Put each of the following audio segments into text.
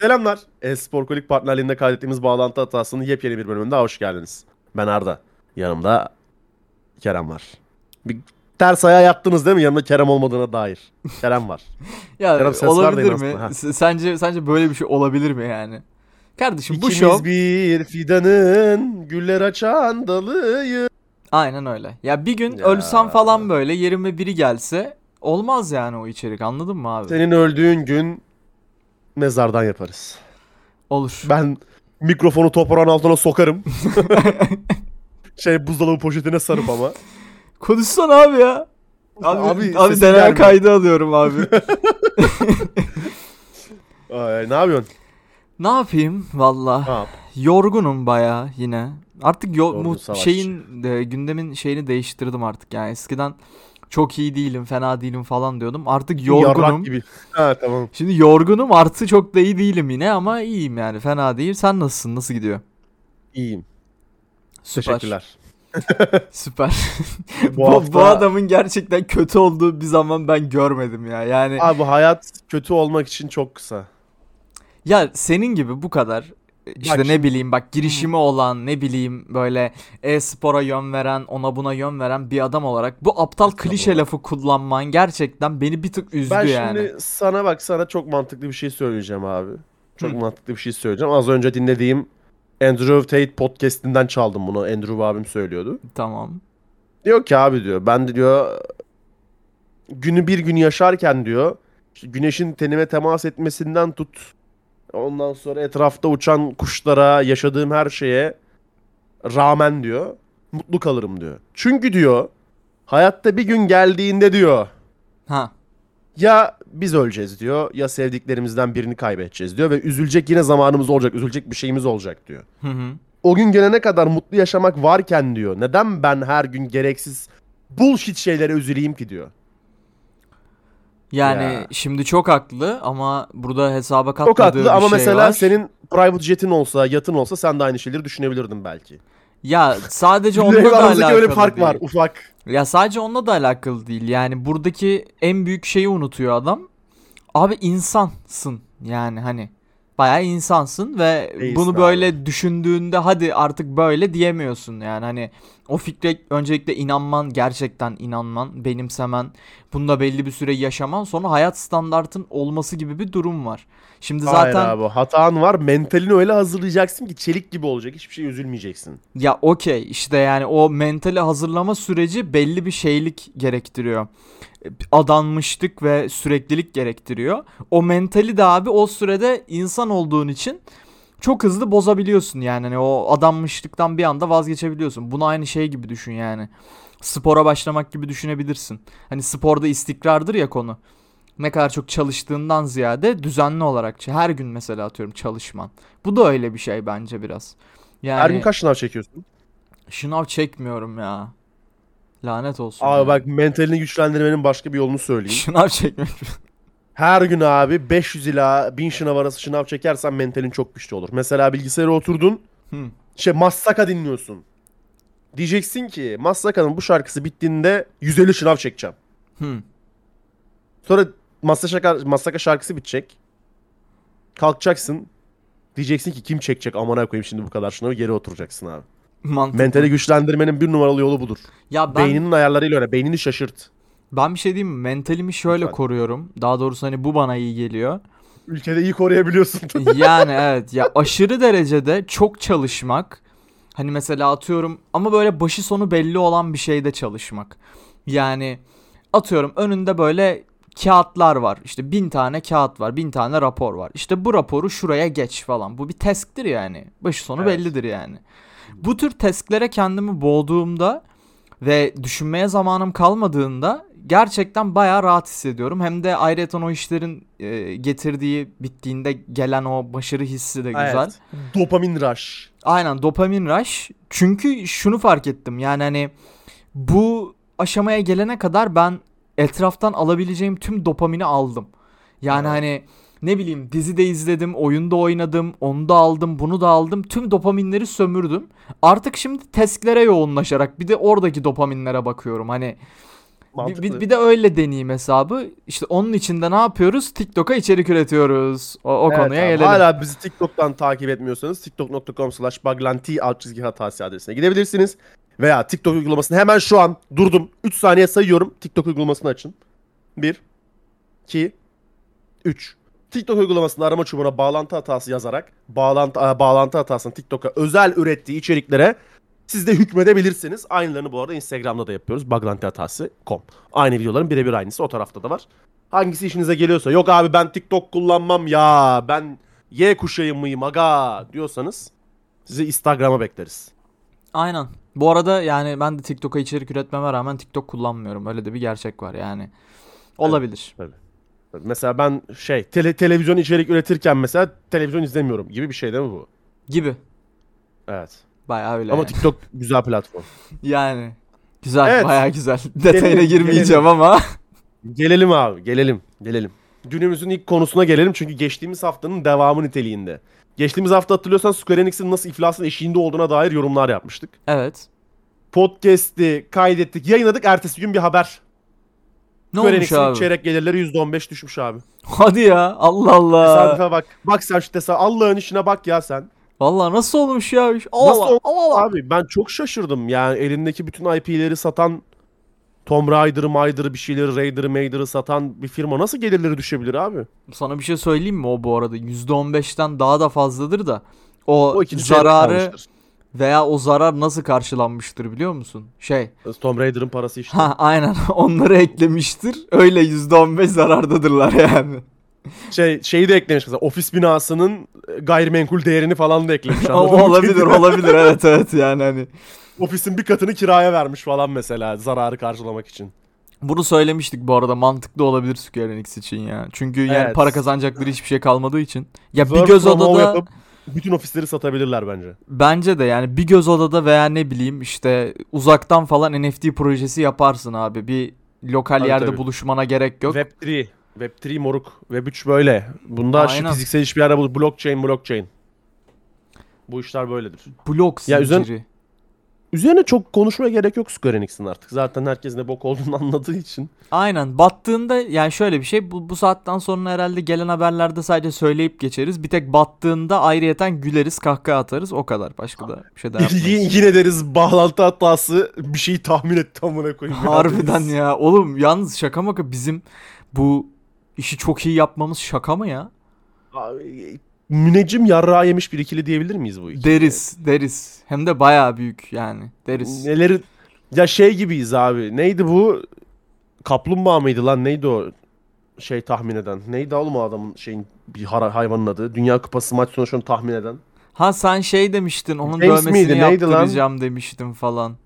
Selamlar. Espor Kolik partnerliğinde kaydettiğimiz bağlantı hatasının yepyeni bir bölümünde hoş geldiniz. Ben Arda. Yanımda Kerem var. Bir ters ayağa yattınız değil mi? Yanımda Kerem olmadığına dair. Kerem var. Ya Kerem ses olabilir mi? aslında, Sence sence böyle bir şey olabilir mi yani? Kardeşim bu İkimiz şov bir fidanın güller açan dalıyız. aynen öyle. Ya bir gün Ya. ölsem falan böyle yerime biri gelse olmaz yani o içerik anladın mı abi? Senin öldüğün gün mezardan yaparız. Olur. Ben mikrofonu toprağın altına sokarım. şey buzdolabı poşetine sarıp ama. Konuşsana abi ya. Abi, Abi, abi, gelmiyor. kaydı alıyorum abi. Ay, ne yapıyorsun? ne yapayım valla. Yap? Yorgunum baya yine. Artık yo- Yorgun bu savaşçı. şeyin e, gündemin şeyini değiştirdim artık yani eskiden çok iyi değilim, fena değilim falan diyordum. Artık yorgunum. Yarrak gibi. Ha tamam. Şimdi yorgunum artı çok da iyi değilim yine ama iyiyim yani fena değil. Sen nasılsın? Nasıl gidiyor? İyiyim. Süper. Teşekkürler. Süper. Bu hafta- bu adamın gerçekten kötü olduğu bir zaman ben görmedim ya. Yani Abi hayat kötü olmak için çok kısa. ya senin gibi bu kadar işte Bak ne bileyim bak girişimi olan ne bileyim böyle e-spora yön veren ona buna yön veren bir adam olarak bu aptal klişe lafı kullanman gerçekten beni bir tık üzdü Ben yani. şimdi sana bak sana çok mantıklı bir şey söyleyeceğim abi. Çok Hı. mantıklı bir şey söyleyeceğim. Az önce dinlediğim Andrew Tate podcast'inden çaldım bunu. Andrew abim söylüyordu. Tamam. Diyor ki abi diyor ben de diyor günü bir gün yaşarken diyor işte güneşin tenime temas etmesinden tut ondan sonra etrafta uçan kuşlara yaşadığım her şeye rağmen diyor mutlu kalırım diyor. Çünkü diyor hayatta bir gün geldiğinde diyor Ha. ya biz öleceğiz diyor ya sevdiklerimizden birini kaybedeceğiz diyor ve üzülecek yine zamanımız olacak üzülecek bir şeyimiz olacak diyor. Hı hı. O gün gelene kadar mutlu yaşamak varken diyor. Neden ben her gün gereksiz bullshit şeylere üzüleyim ki diyor. Yani Ya. şimdi çok haklı ama burada hesaba Çok katmadığı haklı bir ama şey mesela var. senin private jet'in olsa, yatın olsa sen de aynı şeyleri düşünebilirdin belki. Ya sadece onunla da alakalı öyle fark değil. var ufak. Ya sadece onunla da alakalı değil. Yani buradaki en büyük şeyi unutuyor adam. Abi insansın yani hani bayağı insansın ve Değilsin bunu abi. böyle düşündüğünde hadi artık böyle diyemiyorsun yani hani o fikre öncelikle inanman gerçekten inanman benimsemen bunda belli bir süre yaşaman sonra hayat standartın olması gibi bir durum var. Şimdi zaten Hayır abi hatan var. Mentalini öyle hazırlayacaksın ki çelik gibi olacak. Hiçbir şey üzülmeyeceksin. Ya okey işte yani o mentali hazırlama süreci belli bir şeylik gerektiriyor. Adanmışlık ve süreklilik gerektiriyor. O mentali de abi o sürede insan olduğun için çok hızlı bozabiliyorsun yani. Hani o adanmışlıktan bir anda vazgeçebiliyorsun. Bunu aynı şey gibi düşün yani. Spora başlamak gibi düşünebilirsin. Hani sporda istikrardır ya konu. Ne kadar çok çalıştığından ziyade düzenli olarak her gün mesela atıyorum çalışman. Bu da öyle bir şey bence biraz. Yani Her gün kaç sınav çekiyorsun? Şınav çekmiyorum ya. Lanet olsun. Abi ya. bak mentalini güçlendirmenin başka bir yolunu söyleyeyim. Şınav çekmek. Her gün abi 500 ila 1000 şınav arası şınav çekersen mentalin çok güçlü olur. Mesela bilgisayara oturdun. Hı. Şey Massaka dinliyorsun. Diyeceksin ki Massaka'nın bu şarkısı bittiğinde 150 şınav çekeceğim. Hı. Sonra Massaka, Massaka şarkısı bitecek. Kalkacaksın. Diyeceksin ki kim çekecek amına koyayım şimdi bu kadar şınavı geri oturacaksın abi. Mantıklı. Mentali güçlendirmenin bir numaralı yolu budur. Ya ben Beyninin ayarlarıyla öyle. Beynini şaşırt. Ben bir şey diyeyim mi? Mentalimi şöyle Lütfen. koruyorum. Daha doğrusu hani bu bana iyi geliyor. Ülkede iyi koruyabiliyorsun. yani evet ya aşırı derecede çok çalışmak. Hani mesela atıyorum ama böyle başı sonu belli olan bir şeyde çalışmak. Yani atıyorum önünde böyle kağıtlar var. İşte bin tane kağıt var. Bin tane rapor var. İşte bu raporu şuraya geç falan. Bu bir task'tir yani. Başı sonu Evet. bellidir yani. Bu tür tasklere kendimi boğduğumda ve düşünmeye zamanım kalmadığında gerçekten bayağı rahat hissediyorum. Hem de ayrıca o işlerin e, getirdiği bittiğinde gelen o başarı hissi de güzel. Evet. Dopamin rush. Aynen dopamin rush. Çünkü şunu fark ettim. Yani hani bu aşamaya gelene kadar ben etraftan alabileceğim tüm dopamini aldım. Yani Evet. hani ne bileyim dizide izledim, oyunda oynadım, onu da aldım, bunu da aldım. Tüm dopaminleri sömürdüm. Artık şimdi testlere yoğunlaşarak bir de oradaki dopaminlere bakıyorum. Hani Mantıklı. bir, bir de öyle deneyim hesabı. İşte onun içinde ne yapıyoruz? TikTok'a içerik üretiyoruz. O, o Evet konuya abi, gelelim. Hala bizi TikTok'tan takip etmiyorsanız tiktok.com slash baglanti alt çizgi hatası adresine gidebilirsiniz. Veya TikTok uygulamasını hemen şu an durdum. 3 saniye sayıyorum. TikTok uygulamasını açın. 1 2 3 TikTok uygulamasında arama çubuğuna bağlantı hatası yazarak bağlantı bağlantı hatasının TikTok'a özel ürettiği içeriklere siz de hükmedebilirsiniz. Aynılarını bu arada Instagram'da da yapıyoruz. Baglantihatası.com. Aynı videoların birebir aynısı o tarafta da var. Hangisi işinize geliyorsa yok abi ben TikTok kullanmam ya ben Y kuşağıyım mıyım aga diyorsanız sizi Instagram'a bekleriz. Aynen. Bu arada yani ben de TikTok'a içerik üretmeme rağmen TikTok kullanmıyorum. Öyle de bir gerçek var yani. Olabilir. Mesela ben şey tele, televizyon içerik üretirken mesela televizyon izlemiyorum gibi bir şey değil mi bu? Gibi. Evet. Bayağı öyle. Ama yani. TikTok güzel platform. Yani. Güzel, Evet. bayağı güzel. Detayına Gelelim, girmeyeceğim gelelim. ama. Gelelim abi gelelim gelelim. Günümüzün ilk konusuna gelelim çünkü geçtiğimiz haftanın devamı niteliğinde. Geçtiğimiz hafta hatırlıyorsan Square Enix'in nasıl iflasın eşiğinde olduğuna dair yorumlar yapmıştık. Evet. Podcast'i kaydettik, yayınladık. Ertesi gün bir haber. Ne Square olmuş Enix'in abi? çeyrek gelirleri %15 düşmüş abi. Hadi ya. Allah Allah. Tesadüfe bak. Bak sen şu tesadüf. Allah'ın işine bak ya sen. Vallahi nasıl olmuş ya? Allah Nasıl olmuş Allah Allah. Abi ben çok şaşırdım. Yani elindeki bütün IP'leri satan Tomb Raider'ı, Mayder'ı bir şeyleri, Raider'ı, Mayder'ı satan bir firma nasıl gelirleri düşebilir abi? Sana bir şey söyleyeyim mi o bu arada? %15'ten daha da fazladır da. O, O zararı veya o zarar nasıl karşılanmıştır biliyor musun? Şey. Tomb Raider'ın parası işte. Ha aynen onları eklemiştir. Öyle %15 zarardadırlar yani. Şey şeyi de eklemiş mesela ofis binasının e, gayrimenkul değerini falan da eklemiş. Olabilir olabilir evet evet yani hani. Ofisin bir katını kiraya vermiş falan mesela zararı karşılamak için. Bunu söylemiştik bu arada mantıklı olabilir Square Enix için ya. Çünkü yani Evet. para kazanacakları hiçbir şey kalmadığı için. Ya bir Work göz from home odada yapıp bütün ofisleri satabilirler bence. bence de yani bir göz odada veya ne bileyim işte uzaktan falan NFT projesi yaparsın abi. Bir lokal Tabii, yerde tabii. buluşmana gerek yok. Web3. Web3 moruk. Web3 böyle. Bunda şu Aynen. fiziksel hiçbir yerde bu blockchain blockchain. Bu işler böyledir. Blok Ya zinciri. üzerine- Üzerine çok konuşmaya gerek yok Square Enix'in artık. Zaten herkes ne bok olduğunu anladığı için. Aynen battığında yani şöyle bir şey bu, bu saatten sonra herhalde gelen haberlerde sadece söyleyip geçeriz. Bir tek battığında ayrıyeten güleriz kahkaha atarız o kadar. Başka da bir şey de yapmayız. Yine deriz bağlantı hatası bir şeyi tahmin etti amına koyayım. ya Harbiden ya. Oğlum yalnız şaka maka bizim bu işi çok iyi yapmamız şaka mı ya? Abi, Müneccim yarrağı yemiş bir ikili diyebilir miyiz bu ikili? Deriz, deriz. Hem de bayağı büyük yani. Deriz. Neleri ya şey gibiyiz abi. Neydi bu? Kaplumbağa mıydı lan? Neydi o şey tahmin eden? Neydi oğlum o adamın şeyin bir hayvanın adı? Dünya Kupası maç sonuçlarını tahmin eden. Ha sen şey demiştin, onun James dövmesini miydi, neydi lan? yaptıracağım demiştin falan.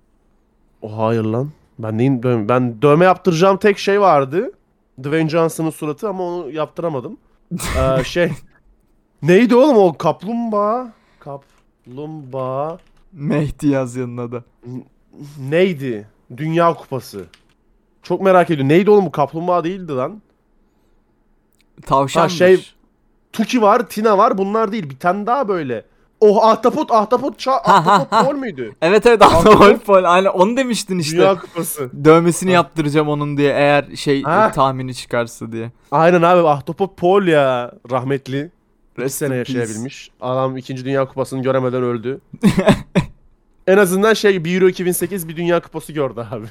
O hayır lan. Ben neyin dövme? Ben dövme yaptıracağım tek şey vardı. Dwayne Johnson'ın suratı ama onu yaptıramadım. Ee, şey neydi oğlum o kaplumbağa? Kaplumbağa Mehdi yaz yanına da. neydi? Dünya Kupası. Çok merak ediyorum. Neydi oğlum bu kaplumbağa değildi lan. Tavşanmış. şey- Tuki var, Tina var. Bunlar değil. Bir tane daha böyle. Oh ahtapot, ahtapot, ça ahtapot pol müydü? Evet evet Ahtapot- Pol. Aynen onu demiştin işte. Dünya Kupası. Dövmesini Ha. yaptıracağım onun diye eğer şey Ha. tahmini çıkarsa diye. Aynen abi ahtapot pol ya rahmetli. Bir Rest sene in peace. yaşayabilmiş. Adam 2. Dünya Kupası'nı göremeden öldü. en azından şey bir Euro 2008 bir Dünya Kupası gördü abi.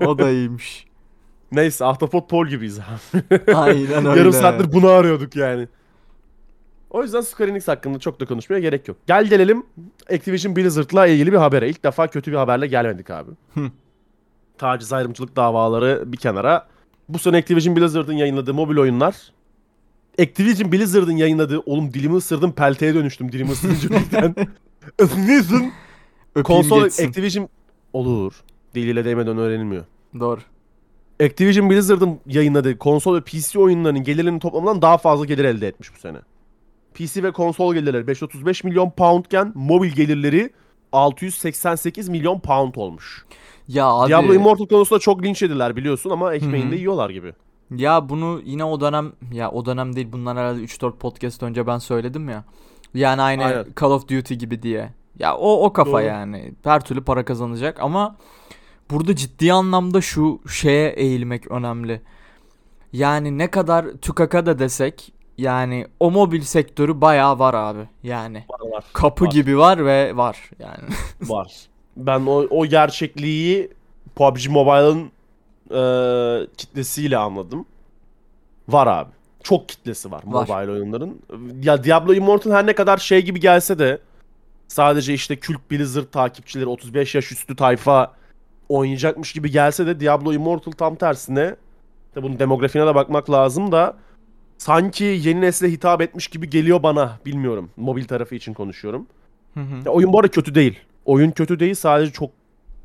O da iyiymiş. Neyse Ahtapot Pol gibiyiz abi. Aynen öyle. Yarım saattir bunu arıyorduk yani. O yüzden Square Enix hakkında çok da konuşmaya gerek yok. Gel gelelim Activision Blizzard'la ilgili bir habere. İlk defa kötü bir haberle gelmedik abi. Taciz ayrımcılık davaları bir kenara. Bu sene Activision Blizzard'ın yayınladığı mobil oyunlar Activision Blizzard'ın yayınladığı oğlum dilimi ısırdım pelteye dönüştüm dilimi ısırınca birden. Öpeyim konsol geçsin. Activision olur. Diliyle değmeden öğrenilmiyor. Doğru. Activision Blizzard'ın yayınladığı konsol ve PC oyunlarının gelirinin toplamından daha fazla gelir elde etmiş bu sene. PC ve konsol gelirleri 535 milyon poundken mobil gelirleri 688 milyon pound olmuş. Ya abi. Diablo Immortal konusunda çok linç ediler biliyorsun ama ekmeğini Hı de hı. yiyorlar gibi. Ya bunu yine o dönem ya o dönem değil bundan herhalde 3-4 podcast önce ben söyledim ya. Yani aynı Aynen. Call of Duty gibi diye. Ya o o kafa Doğru. yani. Her türlü para kazanacak ama burada ciddi anlamda şu şeye eğilmek önemli. Yani ne kadar tükaka da desek yani o mobil sektörü bayağı var abi. Yani Var var. kapı Var. gibi var ve var yani. Var. Ben o, o gerçekliği PUBG Mobile'ın e, kitlesiyle anladım. Var abi. Çok kitlesi var, Var. mobile oyunların. Ya Diablo Immortal her ne kadar şey gibi gelse de sadece işte kült Blizzard takipçileri 35 yaş üstü tayfa oynayacakmış gibi gelse de Diablo Immortal tam tersine de bunun demografiğine de bakmak lazım da sanki yeni nesle hitap etmiş gibi geliyor bana. Bilmiyorum. Mobil tarafı için konuşuyorum. Hı hı. Ya oyun bu arada kötü değil. Oyun kötü değil sadece çok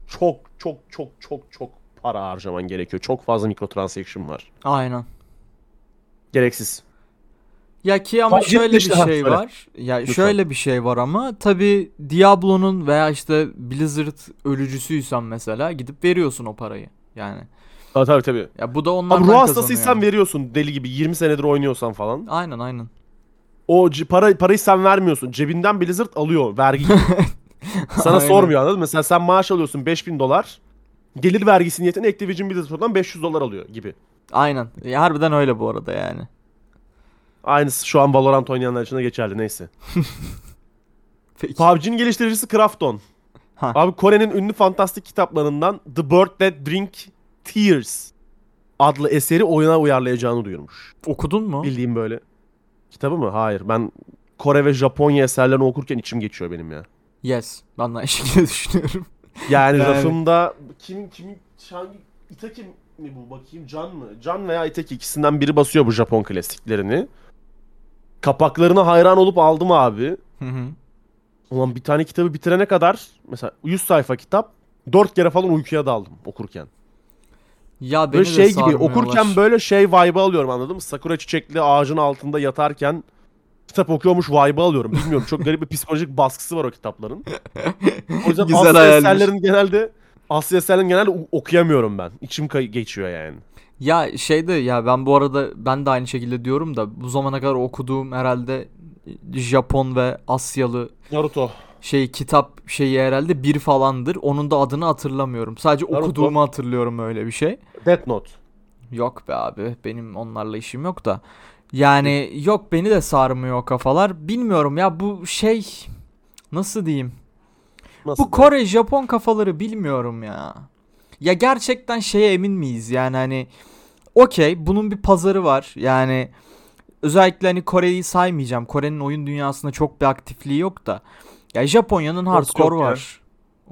çok çok çok çok çok para harcaman gerekiyor. Çok fazla mikrotransaction var. Aynen. Gereksiz. Ya ki ama Fark şöyle bir şey söyle. var. Ya Lütfen. şöyle bir şey var ama tabi Diablo'nun veya işte Blizzard ölücüsüysen mesela gidip veriyorsun o parayı. Yani Tabii tabii. tabii. ya bu da onlardan Abi ruh hastasıysan kazanıyor. veriyorsun deli gibi 20 senedir oynuyorsan falan. Aynen aynen. O c- para parayı sen vermiyorsun. Cebinden Blizzard alıyor vergi. gibi. Sana Aynen. sormuyor anladın mı? Mesela sen maaş alıyorsun 5000 dolar. Gelir vergisi niyetine Activision Blizzard'dan 500 dolar alıyor gibi. Aynen. Ya harbiden öyle bu arada yani. Aynısı şu an Valorant oynayanlar için de geçerli neyse. Peki. PUBG'nin geliştiricisi Krafton. Ha. Abi Kore'nin ünlü fantastik kitaplarından The Bird That Drink Tears adlı eseri oyuna uyarlayacağını duyurmuş. Okudun mu? Bildiğim böyle. Kitabı mı? Hayır. Ben Kore ve Japonya eserlerini okurken içim geçiyor benim ya. Yes. Ben de aynı şekilde düşünüyorum. Yani, Yani- rafımda kim kim hangi Itaki mi bu bakayım Can mı? Can veya Itaki ikisinden biri basıyor bu Japon klasiklerini. Kapaklarına hayran olup aldım abi. Hı hı. Ulan bir tane kitabı bitirene kadar mesela 100 sayfa kitap 4 kere falan uykuya daldım okurken. Ya beni Böyle şey gibi okurken böyle şey vibe alıyorum anladın mı? Sakura çiçekli ağacın altında yatarken kitap okuyormuş vibe alıyorum. Bilmiyorum çok garip bir psikolojik baskısı var o kitapların. O yüzden Güzel Asya hayalmiş. eserlerini genelde Asya eserlerini genelde okuyamıyorum ben. İçim kay- geçiyor yani. Ya şeyde ya ben bu arada ben de aynı şekilde diyorum da bu zamana kadar okuduğum herhalde Japon ve Asyalı Naruto. Şey kitap şeyi herhalde bir falandır. Onun da adını hatırlamıyorum. Sadece Naruto. okuduğumu hatırlıyorum öyle bir şey. Death Note. Yok be abi benim onlarla işim yok da. Yani yok beni de sarmıyor o kafalar. Bilmiyorum ya bu şey nasıl diyeyim? Nasıl? Bu Kore Japon kafaları bilmiyorum ya. Ya gerçekten şeye emin miyiz yani hani okey bunun bir pazarı var yani özellikle hani Kore'yi saymayacağım. Kore'nin oyun dünyasında çok bir aktifliği yok da. Ya Japonya'nın hardcore ya. var.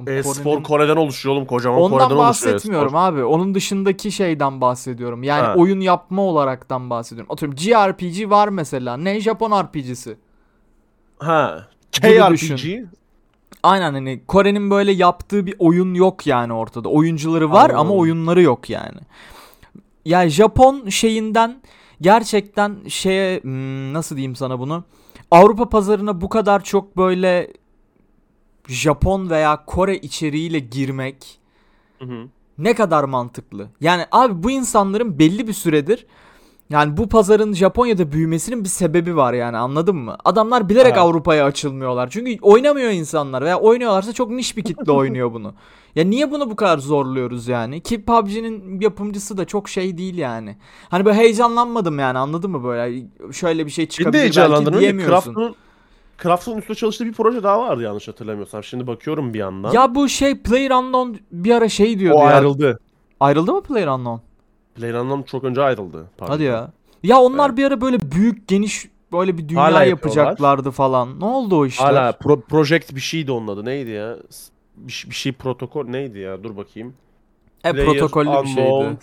E-spor Kore'nin- Kore'den oluşuyor oğlum kocaman Ondan Kore'den oluşuyor bahsetmiyorum e-spor. abi. Onun dışındaki şeyden bahsediyorum. Yani Ha. oyun yapma olaraktan bahsediyorum. Atıyorum JRPG var mesela. Ne Japon RPG'si. Ha. KRPG. Aynen hani Kore'nin böyle yaptığı bir oyun yok yani ortada. Oyuncuları var ama Anladım. oyunları yok yani. Yani Japon şeyinden gerçekten şeye hmm, nasıl diyeyim sana bunu? Avrupa pazarına bu kadar çok böyle Japon veya Kore içeriğiyle girmek Hı hı. ne kadar mantıklı? Yani abi bu insanların belli bir süredir yani bu pazarın Japonya'da büyümesinin bir sebebi var yani anladın mı? Adamlar bilerek Evet. Avrupa'ya açılmıyorlar. Çünkü oynamıyor insanlar veya oynuyorlarsa çok niş bir kitle oynuyor bunu. Ya niye bunu bu kadar zorluyoruz yani? Ki PUBG'nin yapımcısı da çok şey değil yani. Hani böyle heyecanlanmadım yani anladın mı böyle? Şöyle bir şey çıkabilir belki diyemiyorsun. Craft'ın Craft'ın üstüne çalıştığı bir proje daha vardı yanlış hatırlamıyorsam. Şimdi bakıyorum bir yandan. Ya bu şey PlayerUnknown bir ara şey diyordu o ya. ayrıldı. Ayrıldı mı PlayerUnknown? PlayerUnknown çok önce ayrıldı. Pardon. Hadi ya. Ya onlar Evet. bir ara böyle büyük geniş böyle bir dünya Hala yapacaklardı falan. Ne oldu o işler? Hala pro- Project bir şeydi onun adı. Neydi ya? Bir, şey- bir şey protokol neydi ya? Dur bakayım. e Player protokollü bir şeydi.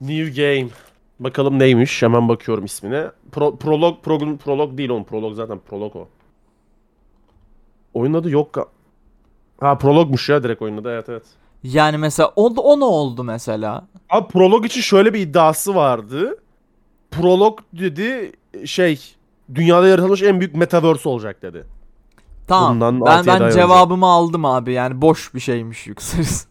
New Game. Bakalım neymiş? Hemen bakıyorum ismine. Pro, prolog, prolog, prolog değil oğlum. Prolog zaten prolog o. Oyunun adı yok. Ha prologmuş ya direkt oyunun adı. Evet evet. Yani mesela o, o ne oldu mesela? Abi prolog için şöyle bir iddiası vardı. Prolog dedi şey dünyada yaratılmış en büyük metaverse olacak dedi. Tamam. Bundan ben ben cevabımı aldım abi. Yani boş bir şeymiş yükseliz.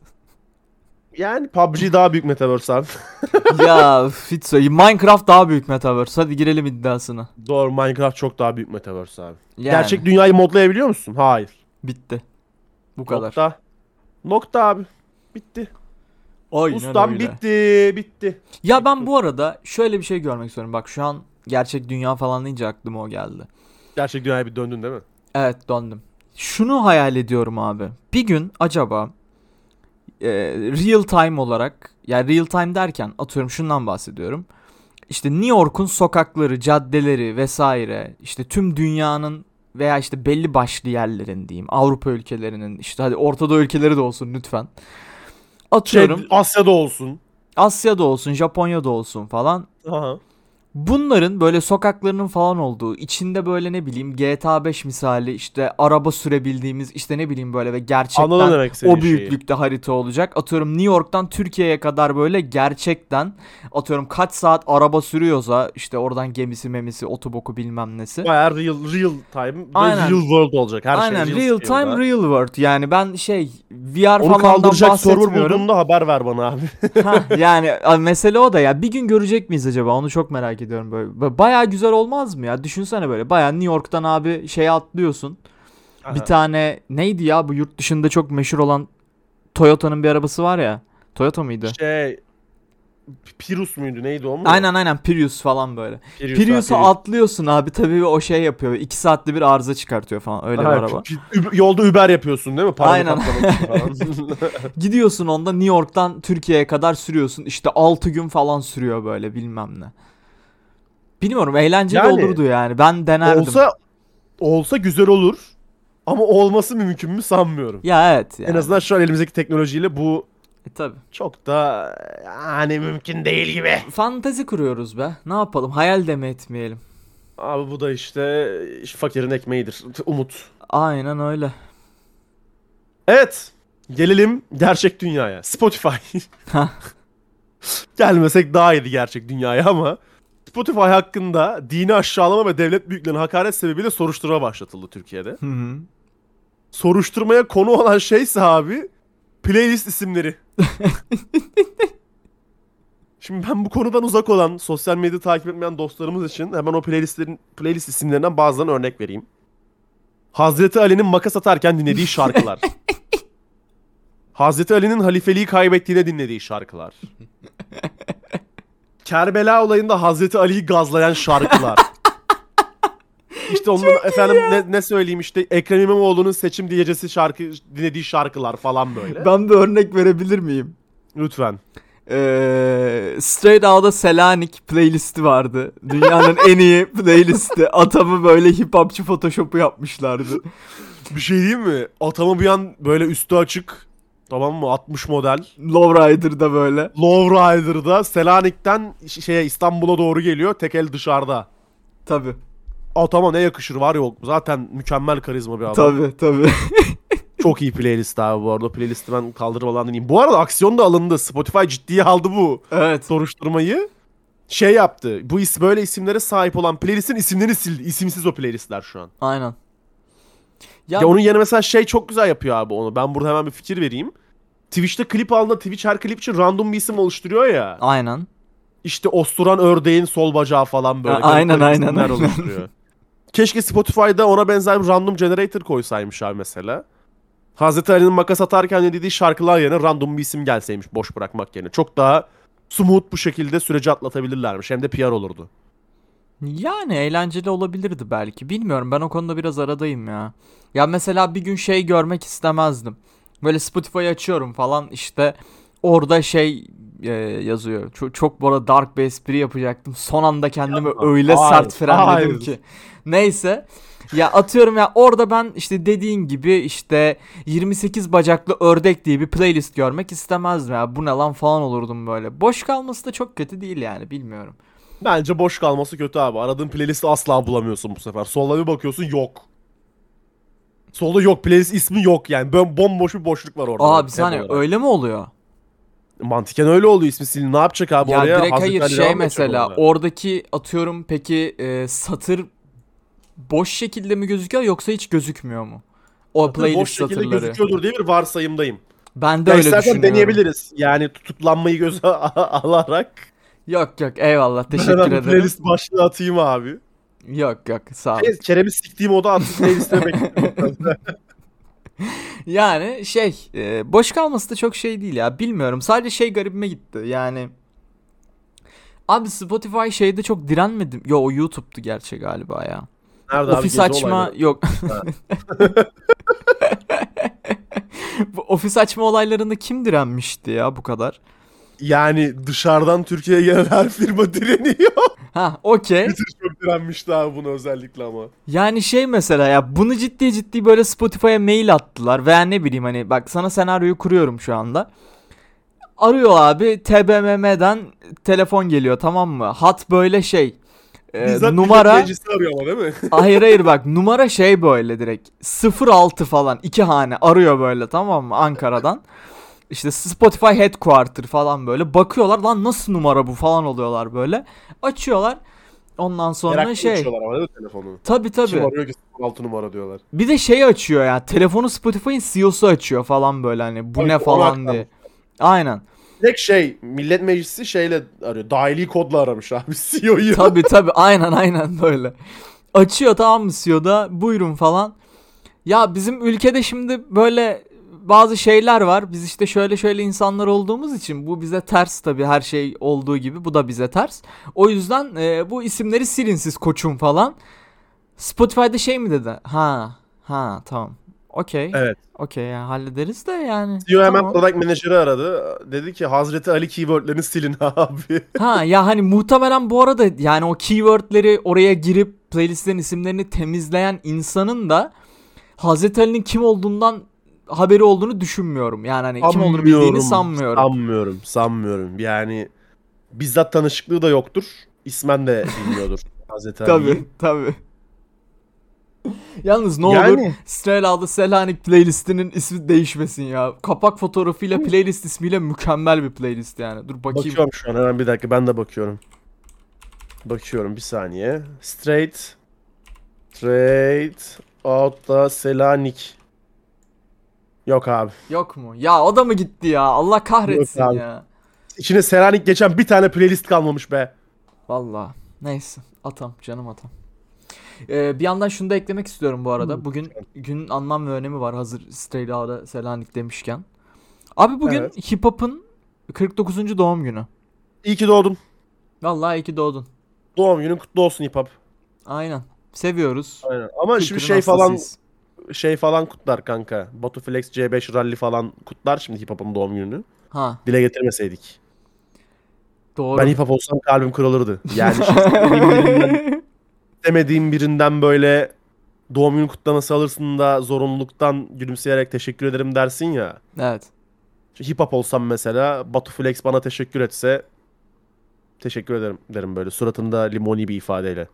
Yani PUBG daha büyük metaverse abi. ya Fitso Minecraft daha büyük metaverse. Hadi girelim iddiasına. Doğru Minecraft çok daha büyük metaverse abi. Yani, Gerçek dünyayı modlayabiliyor musun? Hayır. bitti. Bu kadar. Nokta. Nokta abi. bitti. Aynen Ustam öyle. bitti, bitti. Ya ben bu arada şöyle bir şey görmek istiyorum. Bak şu an gerçek dünya falan deyince aklıma o geldi. Gerçek dünyaya bir döndün değil mi? Evet döndüm. Şunu hayal ediyorum abi. Bir gün acaba e, real time olarak yani real time derken atıyorum şundan bahsediyorum. İşte New York'un sokakları, caddeleri vesaire işte tüm dünyanın veya işte belli başlı yerlerin diyeyim. Avrupa ülkelerinin işte hadi Orta Doğu ülkeleri de olsun lütfen. Şey, Atıyorum Asya'da olsun. Asya'da olsun, Japonya'da olsun falan. Aha. Bunların böyle sokaklarının falan olduğu, içinde böyle ne bileyim GTA 5 misali işte araba sürebildiğimiz işte ne bileyim böyle ve gerçekten o büyüklükte harita olacak. Atıyorum New York'tan Türkiye'ye kadar böyle gerçekten atıyorum kaç saat araba sürüyorsa işte oradan gemisi memisi otoboku bilmem nesi. Bayağı real, real time, Aynen. real world olacak. Her Aynen şey real scale'da. time real world yani ben şey VR Onu falandan kaldıracak server bahsetmiyorum. bulduğunda haber ver bana abi. Ha, yani mesele o da ya bir gün görecek miyiz acaba onu çok merak ediyorum böyle. Ba- Bayağı güzel olmaz mı ya düşünsene böyle bayağı New York'tan abi şeye atlıyorsun. Bir Aha. tane neydi ya bu yurt dışında çok meşhur olan Toyota'nın bir arabası var ya. Toyota mıydı? Şey Pirus muydu neydi o mu? Aynen aynen Prius falan böyle. Prius, Prius'a Prius. atlıyorsun abi tabii o şey yapıyor. 2 saatte bir arıza çıkartıyor falan öyle bir Ha, araba. yolda Uber yapıyorsun değil mi? Parayı Aynen. Gidiyorsun onda New York'tan Türkiye'ye kadar sürüyorsun. İşte 6 gün falan sürüyor böyle bilmem ne. Bilmiyorum eğlenceli Yani, olurdu yani. Ben denerdim. olsa olsa güzel olur. Ama olması mümkün mü sanmıyorum. Ya evet yani. En azından şu an elimizdeki teknolojiyle bu E, tabii. çok da yani mümkün değil gibi. Fantezi kuruyoruz be. Ne yapalım? Hayal de mi etmeyelim? Abi bu da işte fakirin ekmeğidir. Umut. Aynen öyle. Evet. Gelelim gerçek dünyaya. Spotify. Gelmesek daha iyiydi gerçek dünyaya ama Spotify hakkında dini aşağılama ve devlet büyüklerine hakaret sebebiyle soruşturma başlatıldı Türkiye'de. Hı hı. Soruşturmaya konu olan şeyse abi playlist isimleri. Şimdi ben bu konudan uzak olan, sosyal medya takip etmeyen dostlarımız için hemen o playlistlerin playlist isimlerinden bazılarını örnek vereyim. Hazreti Ali'nin makas atarken dinlediği şarkılar. Hazreti Ali'nin halifeliği kaybettiğine dinlediği şarkılar. Kerbela olayında Hazreti Ali'yi gazlayan şarkılar. İşte onun efendim ne, ne söyleyeyim işte Ekrem İmamoğlu'nun seçim diyecesi şarkı dinlediği şarkılar falan böyle. Ben bir örnek verebilir miyim? Lütfen. Ee, Straight Outta Selanik playlisti vardı. Dünyanın en iyi playlisti. Atamı böyle hip hopçu photoshop'u yapmışlardı. Bir şey diyeyim mi? Atama bir an böyle üstü açık. Tamam mı? 60 model. Lowrider'da böyle. Lowrider'da Selanik'ten şeye İstanbul'a doğru geliyor. Tek el dışarıda. Tabi. Atama ne yakışır var yok. Zaten mükemmel karizma bir adam. Tabi tabi. Çok iyi playlist abi bu arada. Playlisti ben kaldırmadan dinleyeyim. Bu arada aksiyon da alındı. Spotify ciddiye aldı bu evet. soruşturmayı. Şey yaptı. Bu is böyle isimlere sahip olan playlistin isimlerini sildi. İsimsiz o playlistler şu an. Aynen. Ya, Ya onun yerine mesela şey çok güzel yapıyor abi onu. Ben burada hemen bir fikir vereyim. Twitch'te klip aldığında Twitch her klip için random bir isim oluşturuyor ya. Aynen. İşte osturan ördeğin sol bacağı falan böyle. A- garip aynen, aynen, aynen. oluşturuyor. Keşke Spotify'da ona benzer bir random generator koysaymış abi mesela. Hazreti Ali'nin makas atarken dediği şarkılar yerine random bir isim gelseymiş boş bırakmak yerine. Çok daha smooth bu şekilde süreci atlatabilirlermiş. Hem de PR olurdu. Yani eğlenceli olabilirdi belki. Bilmiyorum ben o konuda biraz aradayım ya. Ya mesela bir gün şey görmek istemezdim. Böyle Spotify açıyorum falan işte orada şey e, yazıyor. Çok, çok bu arada dark bir espri yapacaktım. Son anda kendimi Yapma. öyle Hayır, sert frenledim hayır. ki. Neyse. Ya atıyorum ya orada ben işte dediğin gibi işte 28 bacaklı ördek diye bir playlist görmek istemezdim ya. Bu ne lan falan olurdum böyle. Boş kalması da çok kötü değil yani bilmiyorum. Bence boş kalması kötü abi. Aradığın playlisti asla bulamıyorsun bu sefer. Solda bir bakıyorsun yok. Solda yok. Playlist ismi yok yani. Bom bomboş bir boşluk var orada. Aa bir saniye olarak. öyle mi oluyor? Mantıken öyle oluyor ismi silin. Ne yapacak abi Ya oraya? direkt hayır şey mesela orada. oradaki atıyorum peki e, satır boş şekilde mi gözüküyor yoksa hiç gözükmüyor mu? O Tabii playlist boş şekilde satırları. gözüküyordur diye bir varsayımdayım. Ben de Ya öyle düşünüyorum. deneyebiliriz. Yani tutuklanmayı göze alarak. Yok yok eyvallah teşekkür ederim. Playlist başlığı atayım abi. Yok yok sağ ol. Şey, Kerem'i siktiğim oda attı playlistine bekliyorum. Yani şey e, boş kalması da çok şey değil ya bilmiyorum sadece şey garibime gitti yani Abi Spotify şeyde çok direnmedim. Yo o YouTube'du gerçi galiba ya. Nerede abi ofis gezi açma olayları? yok. bu ofis açma olaylarında kim direnmişti ya bu kadar? Yani dışarıdan Türkiye'ye gelen her firma direniyor. Ha okey. Direnmişti abi bunu özellikle ama. Yani şey mesela ya bunu ciddi ciddi böyle Spotify'a mail attılar veya ne bileyim hani bak sana senaryoyu kuruyorum şu anda. Arıyor abi TBMM'den telefon geliyor tamam mı? Hat böyle şey. e, Bizzat numara arıyor ama değil mi? hayır hayır bak numara şey böyle direkt 06 falan iki hane arıyor böyle tamam mı Ankara'dan. İşte Spotify headquarter falan böyle bakıyorlar lan nasıl numara bu falan oluyorlar böyle. Açıyorlar. Ondan sonra Meraklı şey. açıyorlar ama değil mi telefonu? Tabi tabi. Kim arıyor ki 6 numara diyorlar. Bir de şey açıyor ya. Telefonu Spotify'ın CEO'su açıyor falan böyle hani bu Tabii, ne falan diye. Aynen. Direkt şey millet meclisi şeyle arıyor. Dahili kodla aramış abi CEO'yu. Tabi tabi aynen aynen böyle. Açıyor tamam mı CEO'da buyurun falan. Ya bizim ülkede şimdi böyle bazı şeyler var. Biz işte şöyle şöyle insanlar olduğumuz için bu bize ters tabi her şey olduğu gibi bu da bize ters. O yüzden e, bu isimleri silin siz koçum falan. Spotify'da şey mi dedi? Ha ha tamam. Okey. Evet. Okey ya hallederiz de yani. CEO hemen Tamam. product manager'ı aradı. Dedi ki Hazreti Ali keywordlerini silin abi. Ha ya hani muhtemelen bu arada yani o keywordleri oraya girip playlistlerin isimlerini temizleyen insanın da Hazreti Ali'nin kim olduğundan haberi olduğunu düşünmüyorum. Yani hani kim olduğunu bildiğini sanmıyorum. Sanmıyorum. Sanmıyorum. Yani bizzat tanışıklığı da yoktur. İsmen de bilmiyordur. Hazreti Ali'yi. Tabi tabi. Yalnız ne Yani- olur Strela adı Selanik playlistinin ismi değişmesin ya. Kapak fotoğrafıyla playlist ismiyle mükemmel bir playlist yani. Dur bakayım. Bakıyorum şu an hemen bir dakika ben de bakıyorum. Bakıyorum bir saniye. Straight Straight out da Selanik. Yok abi. Yok mu? Ya o da mı gitti ya? Allah kahretsin Yok abi. ya. İçine Selanik geçen bir tane playlist kalmamış be. Valla. Neyse. Atam. Canım atam. Ee, bir yandan şunu da eklemek istiyorum bu arada. Bugün günün anlam ve önemi var hazır Stray Dağ'da Selanik demişken. Abi bugün Evet. hip hop'un 49. doğum günü. İyi ki doğdun. Vallahi iyi ki doğdun. Doğum günün kutlu olsun hip hop. Aynen. Seviyoruz. Aynen. Ama şimdi Kültürün şey falan hastasıyız. Şey falan kutlar kanka. Batu Flex C5 Rally falan kutlar şimdi hip hop'un doğum gününü. Ha Dile getirmeseydik. doğru. Ben hip hop olsam kalbim kırılırdı. Yani şimdi istemediğim birinden, böyle doğum günü kutlaması alırsın da zorunluluktan gülümseyerek teşekkür ederim dersin ya. evet. Hip hop olsam mesela Batu Flex bana teşekkür etse teşekkür ederim derim böyle suratında limoni bir ifadeyle.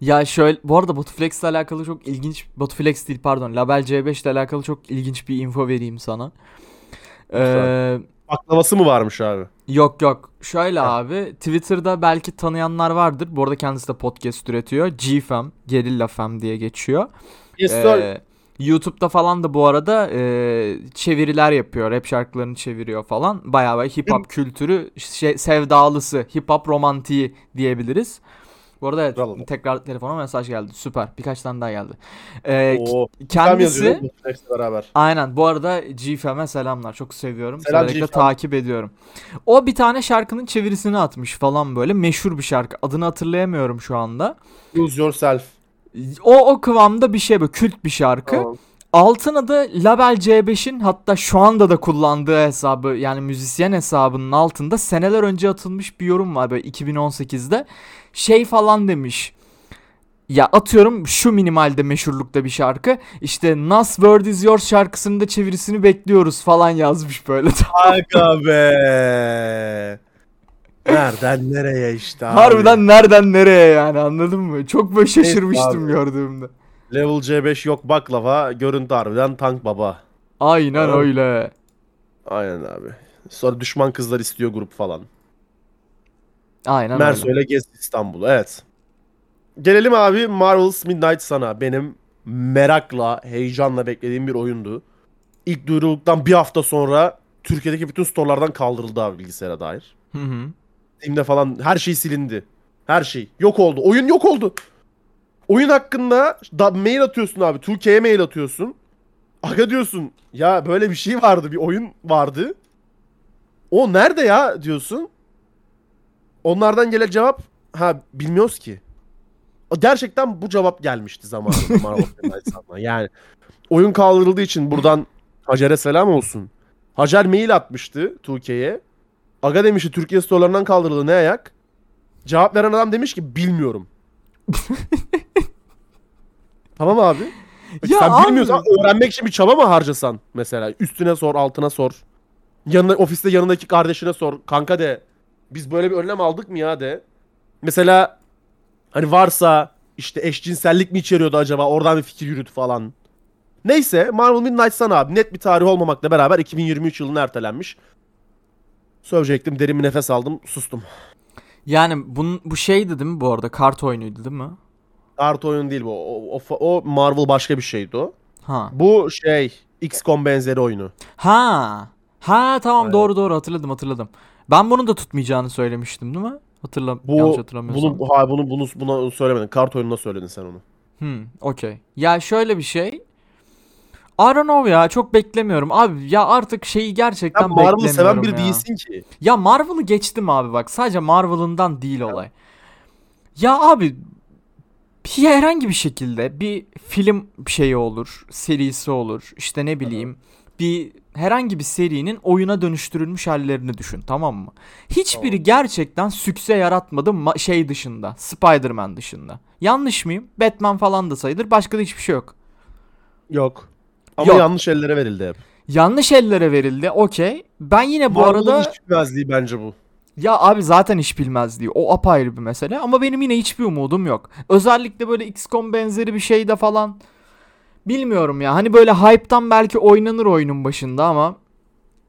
Ya şöyle bu arada Botuflex ile alakalı çok ilginç Botuflex değil pardon Label C5 ile alakalı çok ilginç bir info vereyim sana. Ee, Baklavası mı varmış abi? Yok yok. Şöyle Ha. abi Twitter'da belki tanıyanlar vardır. Bu arada kendisi de podcast üretiyor. GFM, Gerilla Fam diye geçiyor. Yes sir. Ee, YouTube'da falan da bu arada e, çeviriler yapıyor. Rap şarkılarını çeviriyor falan. Bayağı böyle hip hop kültürü şey, sevdalısı, hip hop romantiği diyebiliriz. Bu arada evet Bravo. tekrar telefona mesaj geldi. Süper. Birkaç tane daha geldi. Ee, Oo. kendisi beraber. Aynen. Bu arada GFM'e selamlar. Çok seviyorum. Selam Severek de GFM. takip ediyorum. O bir tane şarkının çevirisini atmış falan böyle. Meşhur bir şarkı. Adını hatırlayamıyorum şu anda. Use yourself. O o kıvamda bir şey böyle kült bir şarkı. Tamam. Altına da Label C5'in hatta şu anda da kullandığı hesabı yani müzisyen hesabının altında seneler önce atılmış bir yorum var böyle 2018'de. Şey falan demiş. Ya atıyorum şu minimalde meşhurlukta bir şarkı. İşte Nas Word Is Yours şarkısının da çevirisini bekliyoruz falan yazmış böyle. Aga be. Nereden nereye işte abi. Harbiden nereden nereye yani anladın mı? Çok böyle şaşırmıştım abi. gördüğümde. Level C5 yok baklava. Görüntü harbiden tank baba. Aynen Evet. öyle. Aynen abi. Sonra düşman kızlar istiyor grup falan. Aynen öyle. ile Gez İstanbul. Evet. Gelelim abi Marvel's Midnight Sun'a. Benim merakla, heyecanla beklediğim bir oyundu. İlk duyurulduktan bir hafta sonra Türkiye'deki bütün storelardan kaldırıldı abi bilgisayara dair. Hı hı. Steam'de falan her şey silindi. Her şey. Yok oldu. Oyun yok oldu. Oyun hakkında da mail atıyorsun abi. Türkiye'ye mail atıyorsun. Aga diyorsun ya böyle bir şey vardı bir oyun vardı. O nerede ya diyorsun. Onlardan gelen cevap ha bilmiyoruz ki. Gerçekten bu cevap gelmişti zamanında Marvel. Yani oyun kaldırıldığı için buradan Hacer'e selam olsun. Hacer mail atmıştı Türkiye'ye. Aga demişti Türkiye storelarından kaldırıldı ne ayak? Cevap veren adam demiş ki bilmiyorum. tamam abi. Ya sen abi- bilmiyorsan öğrenmek için bir çaba mı harcasan mesela? Üstüne sor, altına sor. Yanına, ofiste yanındaki kardeşine sor. Kanka de. Biz böyle bir önlem aldık mı ya de. Mesela hani varsa işte eşcinsellik mi içeriyordu acaba? Oradan bir fikir yürüt falan. Neyse Marvel Midnight Sun abi net bir tarih olmamakla beraber 2023 yılına ertelenmiş. Söyleyecektim derin bir nefes aldım sustum. Yani bunun, bu şeydi değil mi bu arada? Kart oyunuydu değil mi? Kart oyun değil bu. O, o, o Marvel başka bir şeydi o. Ha. Bu şey XCOM benzeri oyunu. Ha. Ha tamam Aynen. doğru doğru hatırladım hatırladım. Ben bunun da tutmayacağını söylemiştim değil mi? Hatırla Bu yanlış hatırlamıyorsam. bunu ha bunu bunu buna söylemedin. Kart oyununa söyledin sen onu. Hmm, okey. Ya şöyle bir şey. I don't know ya çok beklemiyorum. Abi ya artık şeyi gerçekten Sen Marvel'ı beklemiyorum seven biri ya. değilsin ki. Ya Marvel'ı geçtim abi bak. Sadece Marvel'ından değil olay. Ya abi bir herhangi bir şekilde bir film şeyi olur, serisi olur. işte ne bileyim bir herhangi bir serinin oyuna dönüştürülmüş hallerini düşün tamam mı? Hiçbiri Tamam. gerçekten sükse yaratmadı ma- şey dışında, Spider-Man dışında. Yanlış mıyım? Batman falan da sayılır. Başka da hiçbir şey yok. Yok. Ama Yok. yanlış ellere verildi hep. Yanlış ellere verildi. Okey. Ben yine bu Marvel'ın arada bilmezliği bence bu. Ya abi zaten iş bilmezliği. O apayrı bir mesele ama benim yine hiçbir umudum yok. Özellikle böyle XCOM benzeri bir şeyde falan bilmiyorum ya. Hani böyle hype'tan belki oynanır oyunun başında ama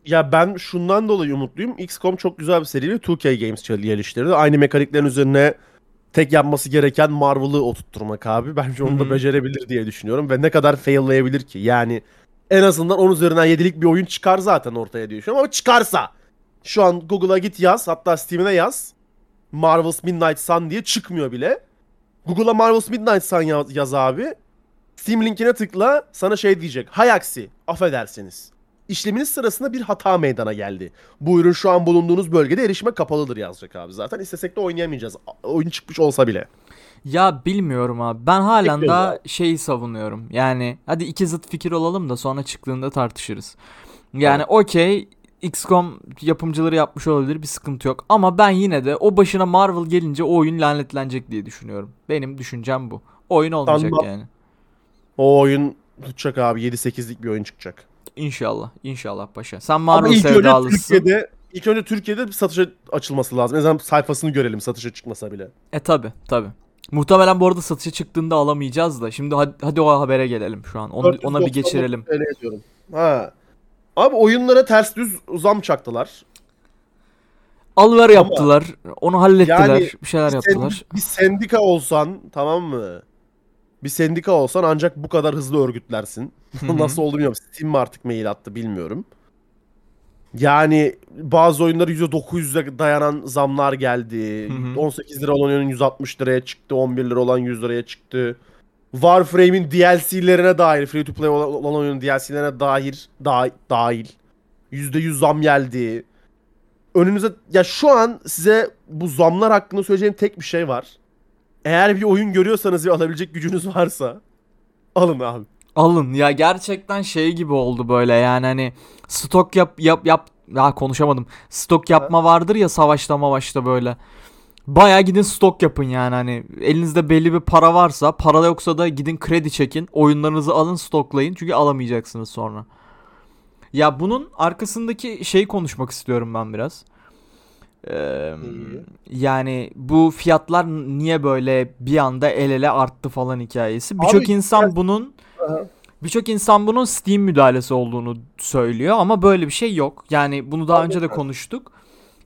Ya ben şundan dolayı umutluyum. XCOM çok güzel bir seriyle 2K Games geliştirdi. Aynı mekaniklerin üzerine tek yapması gereken Marvel'ı oturtturmak abi. Bence onu da becerebilir diye düşünüyorum. Ve ne kadar faillayabilir ki? Yani en azından 10 üzerinden 7'lik bir oyun çıkar zaten ortaya diye düşünüyorum. Ama çıkarsa şu an Google'a git yaz. Hatta Steam'ine yaz. Marvel's Midnight Sun diye çıkmıyor bile. Google'a Marvel's Midnight Sun yaz, yaz abi. Steam linkine tıkla sana şey diyecek. Hay aksi affedersiniz. İşleminiz sırasında bir hata meydana geldi. Bu ürün şu an bulunduğunuz bölgede erişime kapalıdır yazacak abi zaten. İstesek de oynayamayacağız. Oyun çıkmış olsa bile. ya bilmiyorum abi. Ben halen Bekliyoruz da şeyi savunuyorum. Yani hadi iki zıt fikir olalım da sonra çıktığında tartışırız. Yani okey XCOM yapımcıları yapmış olabilir bir sıkıntı yok. Ama ben yine de o başına Marvel gelince o oyun lanetlenecek diye düşünüyorum. Benim düşüncem bu. Oyun olmayacak Tamam. yani. O oyun tutacak abi. 7-8'lik bir oyun çıkacak. İnşallah. İnşallah paşa. Sen Ama Marvel ilk önce sevdalısın. Türkiye'de ilk önce Türkiye'de bir satışa açılması lazım. En azından sayfasını görelim satışa çıkmasa bile. E tabi tabi. Muhtemelen bu arada satışa çıktığında alamayacağız da. Şimdi hadi, hadi o habere gelelim şu an. Onu, ona bir 499 geçirelim. TL diyorum. Ha. Abi oyunlara ters düz zam çaktılar. Alıver yaptılar. Onu hallettiler. Yani bir şeyler Bir yaptılar. bir sendika olsan tamam mı? Bir sendika olsan ancak bu kadar hızlı örgütlersin. Nasıl oldu bilmiyorum. Steam mi artık mail attı bilmiyorum. Yani bazı oyunlara %900'e dayanan zamlar geldi. Hı hı. 18 lira olan oyunun 160 liraya çıktı. 11 lira olan 100 liraya çıktı. Warframe'in DLC'lerine dair, free to play olan oyunun DLC'lerine dair da, dahil %100 zam geldi. Önünüze ya şu an size bu zamlar hakkında söyleyeceğim tek bir şey var. Eğer bir oyun görüyorsanız ve alabilecek gücünüz varsa alın abi. Alın. Ya gerçekten şey gibi oldu böyle yani hani stok yap yap yap ya konuşamadım. Stok yapma vardır ya savaşta mavaşta böyle. Baya gidin stok yapın yani hani elinizde belli bir para varsa para yoksa da gidin kredi çekin oyunlarınızı alın stoklayın çünkü alamayacaksınız sonra. Ya bunun arkasındaki şeyi konuşmak istiyorum ben biraz. Ee, yani bu fiyatlar niye böyle bir anda el ele arttı falan hikayesi. Birçok insan biraz- bunun. Birçok insan bunun Steam müdahalesi olduğunu söylüyor ama böyle bir şey yok. Yani bunu daha Abi, önce de konuştuk.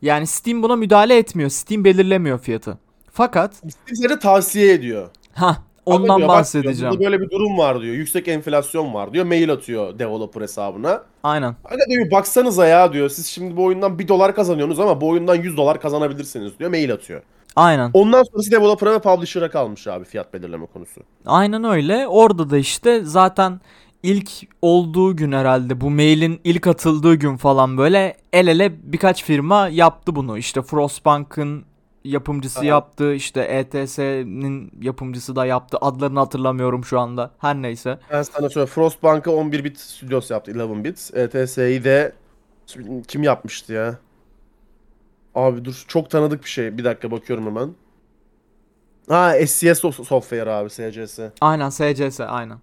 Yani Steam buna müdahale etmiyor. Steam belirlemiyor fiyatı. Fakat Sizlere tavsiye ediyor. ha ondan diyor, bak diyor, bahsedeceğim. Burada böyle bir durum var diyor. Yüksek enflasyon var diyor. Mail atıyor developer hesabına. Aynen. Aga diyor baksanıza ya diyor. Siz şimdi bu oyundan 1 dolar kazanıyorsunuz ama bu oyundan 100 dolar kazanabilirsiniz diyor. Mail atıyor. Aynen. Ondan sonrası developer'a ve publisher'a kalmış abi fiyat belirleme konusu. Aynen öyle. Orada da işte zaten ilk olduğu gün herhalde bu mailin ilk atıldığı gün falan böyle el ele birkaç firma yaptı bunu. İşte Frostbank'ın yapımcısı Aha. yaptı. işte ETS'nin yapımcısı da yaptı. Adlarını hatırlamıyorum şu anda. Her neyse. Ben sana söyleyeyim. Frostbank'ı 11 bit stüdyos yaptı. 11 bit. ETS'yi de kim yapmıştı ya? Abi dur çok tanıdık bir şey. Bir dakika bakıyorum hemen. Ha SCS so- Software abi SCS. Aynen SCS aynen.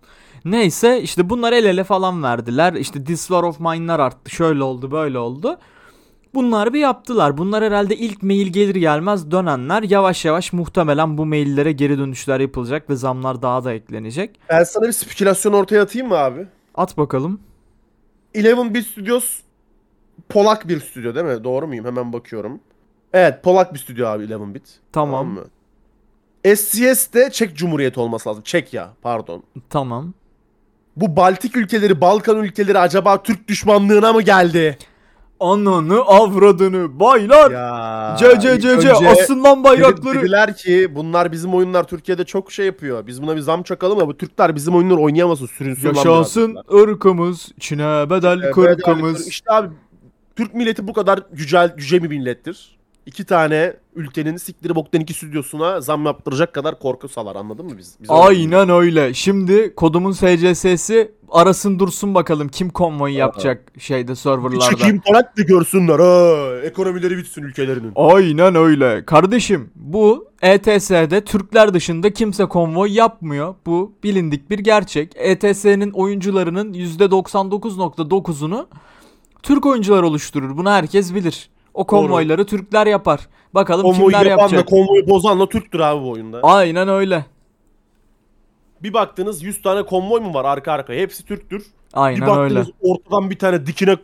Neyse işte bunlar el ele falan verdiler. İşte This War of Mine'lar arttı. Şöyle oldu böyle oldu. Bunlar bir yaptılar. Bunlar herhalde ilk mail gelir gelmez dönenler. Yavaş yavaş muhtemelen bu maillere geri dönüşler yapılacak ve zamlar daha da eklenecek. Ben sana bir spekülasyon ortaya atayım mı abi? At bakalım. 11 bit Studios Polak bir stüdyo değil mi? Doğru muyum? Hemen bakıyorum. Evet Polak bir stüdyo abi 11 bit. Tamam. mı? SCS de Çek Cumhuriyeti olması lazım. Çekya pardon. Tamam. Bu Baltik ülkeleri, Balkan ülkeleri acaba Türk düşmanlığına mı geldi? Ananı avradını baylar. Ya. C C C C önce asın lan bayrakları. Dediler ki bunlar bizim oyunlar Türkiye'de çok şey yapıyor. Biz buna bir zam çakalım ama bu Türkler bizim oyunları oynayamasın sürünsün biraz. ırkımız, Çin'e bedel Ee, kırkımız. İşte abi Türk milleti bu kadar yücel, yüce bir millettir. İki tane ülkenin siktiri boktan iki stüdyosuna zam yaptıracak kadar korku salar anladın mı biz? biz öyle Aynen öyle. Şimdi kodumun SCS'si arasın dursun bakalım kim konvoyu yapacak şeyde Bir serverlarda. çekeyim tarak da görsünler ha. Ekonomileri bitsin ülkelerinin. Aynen öyle. Kardeşim bu ETS'de Türkler dışında kimse konvoy yapmıyor. Bu bilindik bir gerçek. ETS'nin oyuncularının %99.9'unu Türk oyuncular oluşturur. Bunu herkes bilir. O konvoyları Türkler yapar. Bakalım Konvoyu kimler yapan da yapacak. konvoyu bozan da Türktür abi bu oyunda. Aynen öyle. Bir baktınız 100 tane konvoy mu var arka arkaya? Hepsi Türktür. bir Aynen baktınız öyle. ortadan bir tane dikine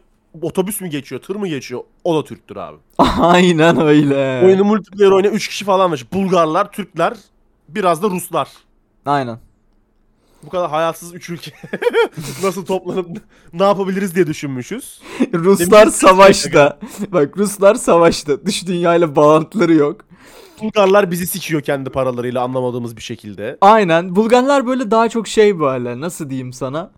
otobüs mü geçiyor, tır mı geçiyor? O da Türktür abi. Aynen öyle. Oyunu multiplayer oynayan 3 kişi falan var. Bulgarlar, Türkler, biraz da Ruslar. Aynen. Bu kadar hayatsız 3 ülke nasıl toplanıp ne yapabiliriz diye düşünmüşüz. Ruslar savaşta. Bak Ruslar savaşta. Dış dünyayla bağlantıları yok. Bulgarlar bizi sikiyor kendi paralarıyla anlamadığımız bir şekilde. Aynen. Bulgarlar böyle daha çok şey böyle nasıl diyeyim sana.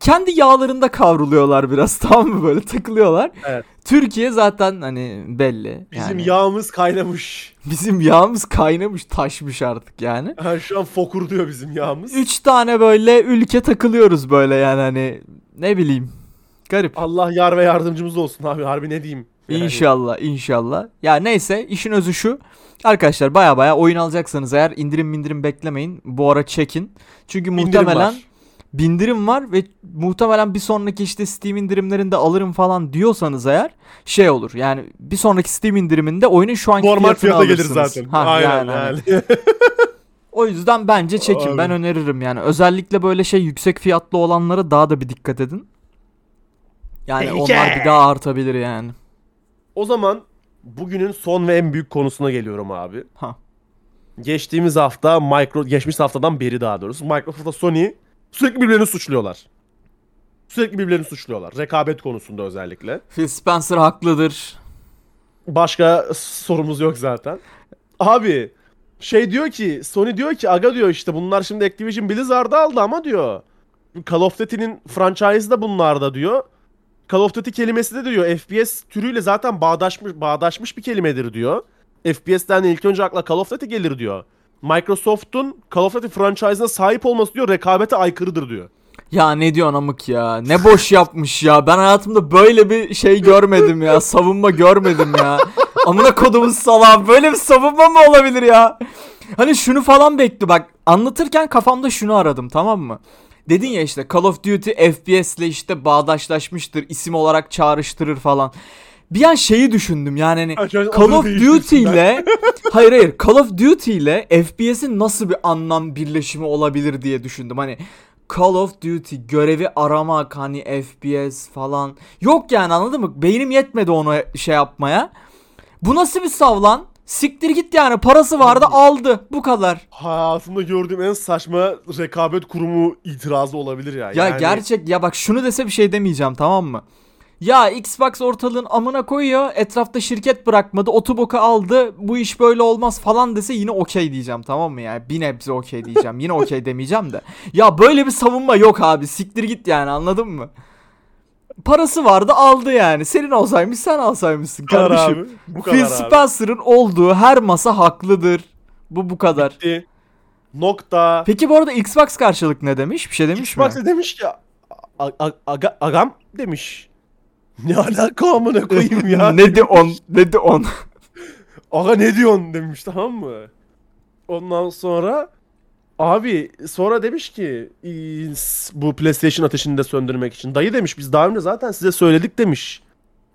Kendi yağlarında kavruluyorlar biraz tamam mı böyle takılıyorlar. Evet. Türkiye zaten hani belli. Bizim yani. yağımız kaynamış. Bizim yağımız kaynamış taşmış artık yani. Ha, şu an fokur diyor bizim yağımız. Üç tane böyle ülke takılıyoruz böyle yani hani ne bileyim. Garip. Allah yar ve yardımcımız olsun abi harbi ne diyeyim. Yani. İnşallah inşallah. Ya neyse işin özü şu. Arkadaşlar baya baya oyun alacaksanız eğer indirim indirim beklemeyin. Bu ara çekin. Çünkü İndirim muhtemelen var. Bindirim var ve muhtemelen bir sonraki işte Steam indirimlerinde alırım falan diyorsanız eğer şey olur. Yani bir sonraki Steam indiriminde oyunun şu anki Normal fiyatını fiyata gelir zaten. Ha, Aynen yani, hani. yani. O yüzden bence çekin. Abi. Ben öneririm yani. Özellikle böyle şey yüksek fiyatlı olanlara daha da bir dikkat edin. Yani Tehlike. onlar bir daha artabilir yani. o zaman bugünün son ve en büyük konusuna geliyorum abi. Ha. Geçtiğimiz hafta Micro geçmiş haftadan beri daha doğrusu Microsoft'la Sony sürekli birbirlerini suçluyorlar. Sürekli birbirlerini suçluyorlar. Rekabet konusunda özellikle. Phil Spencer haklıdır. Başka sorumuz yok zaten. Abi şey diyor ki Sony diyor ki aga diyor işte bunlar şimdi Activision Blizzard'ı aldı ama diyor. Call of Duty'nin franchise'ı da bunlarda diyor. Call of Duty kelimesi de diyor FPS türüyle zaten bağdaşmış bağdaşmış bir kelimedir diyor. FPS'ten ilk önce akla Call of Duty gelir diyor. Microsoft'un Call of Duty franchise'ına sahip olması diyor rekabete aykırıdır diyor. Ya ne diyorsun amık ya? Ne boş yapmış ya. Ben hayatımda böyle bir şey görmedim ya. Savunma görmedim ya. Amına kodumun salağı. Böyle bir savunma mı olabilir ya? Hani şunu falan bekle bak. Anlatırken kafamda şunu aradım tamam mı? Dedin ya işte Call of Duty FPS ile işte bağdaşlaşmıştır. isim olarak çağrıştırır falan. Bir an şeyi düşündüm yani hani Call of Duty ile hayır hayır Call of Duty ile FPS'in nasıl bir anlam birleşimi olabilir diye düşündüm. Hani Call of Duty görevi aramak hani FPS falan. Yok yani anladın mı? Beynim yetmedi onu şey yapmaya. Bu nasıl bir sav lan? Siktir git yani parası vardı aldı bu kadar. Hayatımda gördüğüm en saçma rekabet kurumu itirazı olabilir ya. Ya Yani- gerçek ya bak şunu dese bir şey demeyeceğim tamam mı? Ya Xbox ortalığın amına koyuyor. Etrafta şirket bırakmadı. Otoboka aldı. Bu iş böyle olmaz falan dese yine okey diyeceğim tamam mı yani? Bir nebze okey diyeceğim. Yine okey demeyeceğim de. Ya böyle bir savunma yok abi. Siktir git yani anladın mı? Parası vardı aldı yani. Senin olsaymış sen alsaymışsın kardeşim. abi. Bu Phil kadar abi. Spencer'ın olduğu her masa haklıdır. Bu bu kadar. Bitti. Nokta. Peki bu arada Xbox karşılık ne demiş? Bir şey demiş Xbox mi? da demiş ki "A- a- aga- agam demiş. Ne alaka amına koyayım ya. ne de on, ne de on. Aga ne diyorsun demiş tamam mı? Ondan sonra abi sonra demiş ki "İyi, s- bu PlayStation ateşini de söndürmek için. Dayı demiş biz daha önce zaten size söyledik demiş.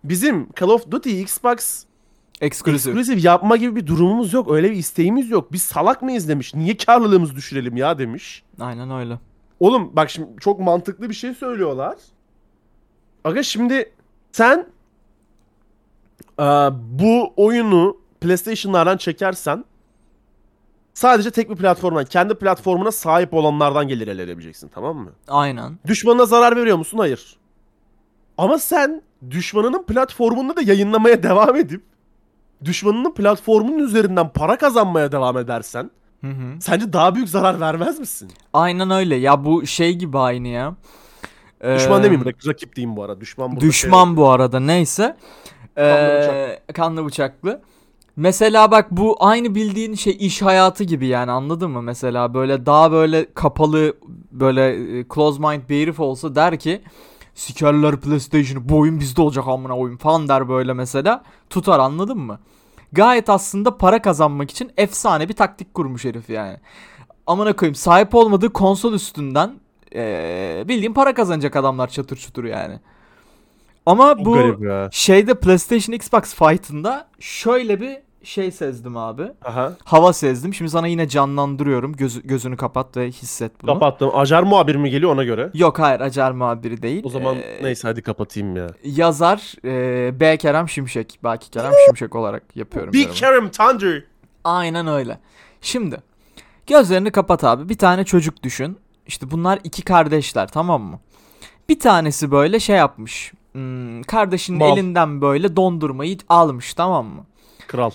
Bizim Call of Duty Xbox Exclusive. Exclusive yapma gibi bir durumumuz yok. Öyle bir isteğimiz yok. Biz salak mıyız demiş. Niye karlılığımızı düşürelim ya demiş. Aynen öyle. Oğlum bak şimdi çok mantıklı bir şey söylüyorlar. Aga şimdi sen e, bu oyunu PlayStation'lardan çekersen sadece tek bir platformdan, kendi platformuna sahip olanlardan gelir elde edebileceksin tamam mı? Aynen. Düşmanına zarar veriyor musun? Hayır. Ama sen düşmanının platformunda da yayınlamaya devam edip düşmanının platformunun üzerinden para kazanmaya devam edersen Hı hı. sence daha büyük zarar vermez misin? Aynen öyle. Ya bu şey gibi aynı ya. Düşman Ee, demeyeyim rak- rakip diyeyim bu arada. Düşman burada şey Düşman bu arada neyse. Ee, kanlı bıçaklı. Mesela bak bu aynı bildiğin şey iş hayatı gibi yani anladın mı? Mesela böyle daha böyle kapalı böyle e, close mind bir herif olsa der ki sikerler PlayStation'ı bu oyun bizde olacak amına oyun falan der böyle mesela. Tutar anladın mı? Gayet aslında para kazanmak için efsane bir taktik kurmuş herif yani. Amına koyayım sahip olmadığı konsol üstünden ee, bildiğin para kazanacak adamlar çatır çutur yani. Ama Çok bu şeyde PlayStation Xbox fight'ında şöyle bir şey sezdim abi. Aha. Hava sezdim. Şimdi sana yine canlandırıyorum. Gözü, gözünü kapat ve hisset bunu. Kapattım. Acar muhabir mi geliyor ona göre? Yok hayır Acar muhabiri değil. O zaman Ee, neyse hadi kapatayım ya. Yazar e, B. Kerem Şimşek. Belki Kerem Şimşek olarak yapıyorum. Big. Kerem Thunder. Aynen öyle. Şimdi gözlerini kapat abi. Bir tane çocuk düşün. İşte bunlar iki kardeşler tamam mı? Bir tanesi böyle şey yapmış. Hmm, kardeşinin Mal. elinden böyle dondurmayı almış tamam mı? Kral.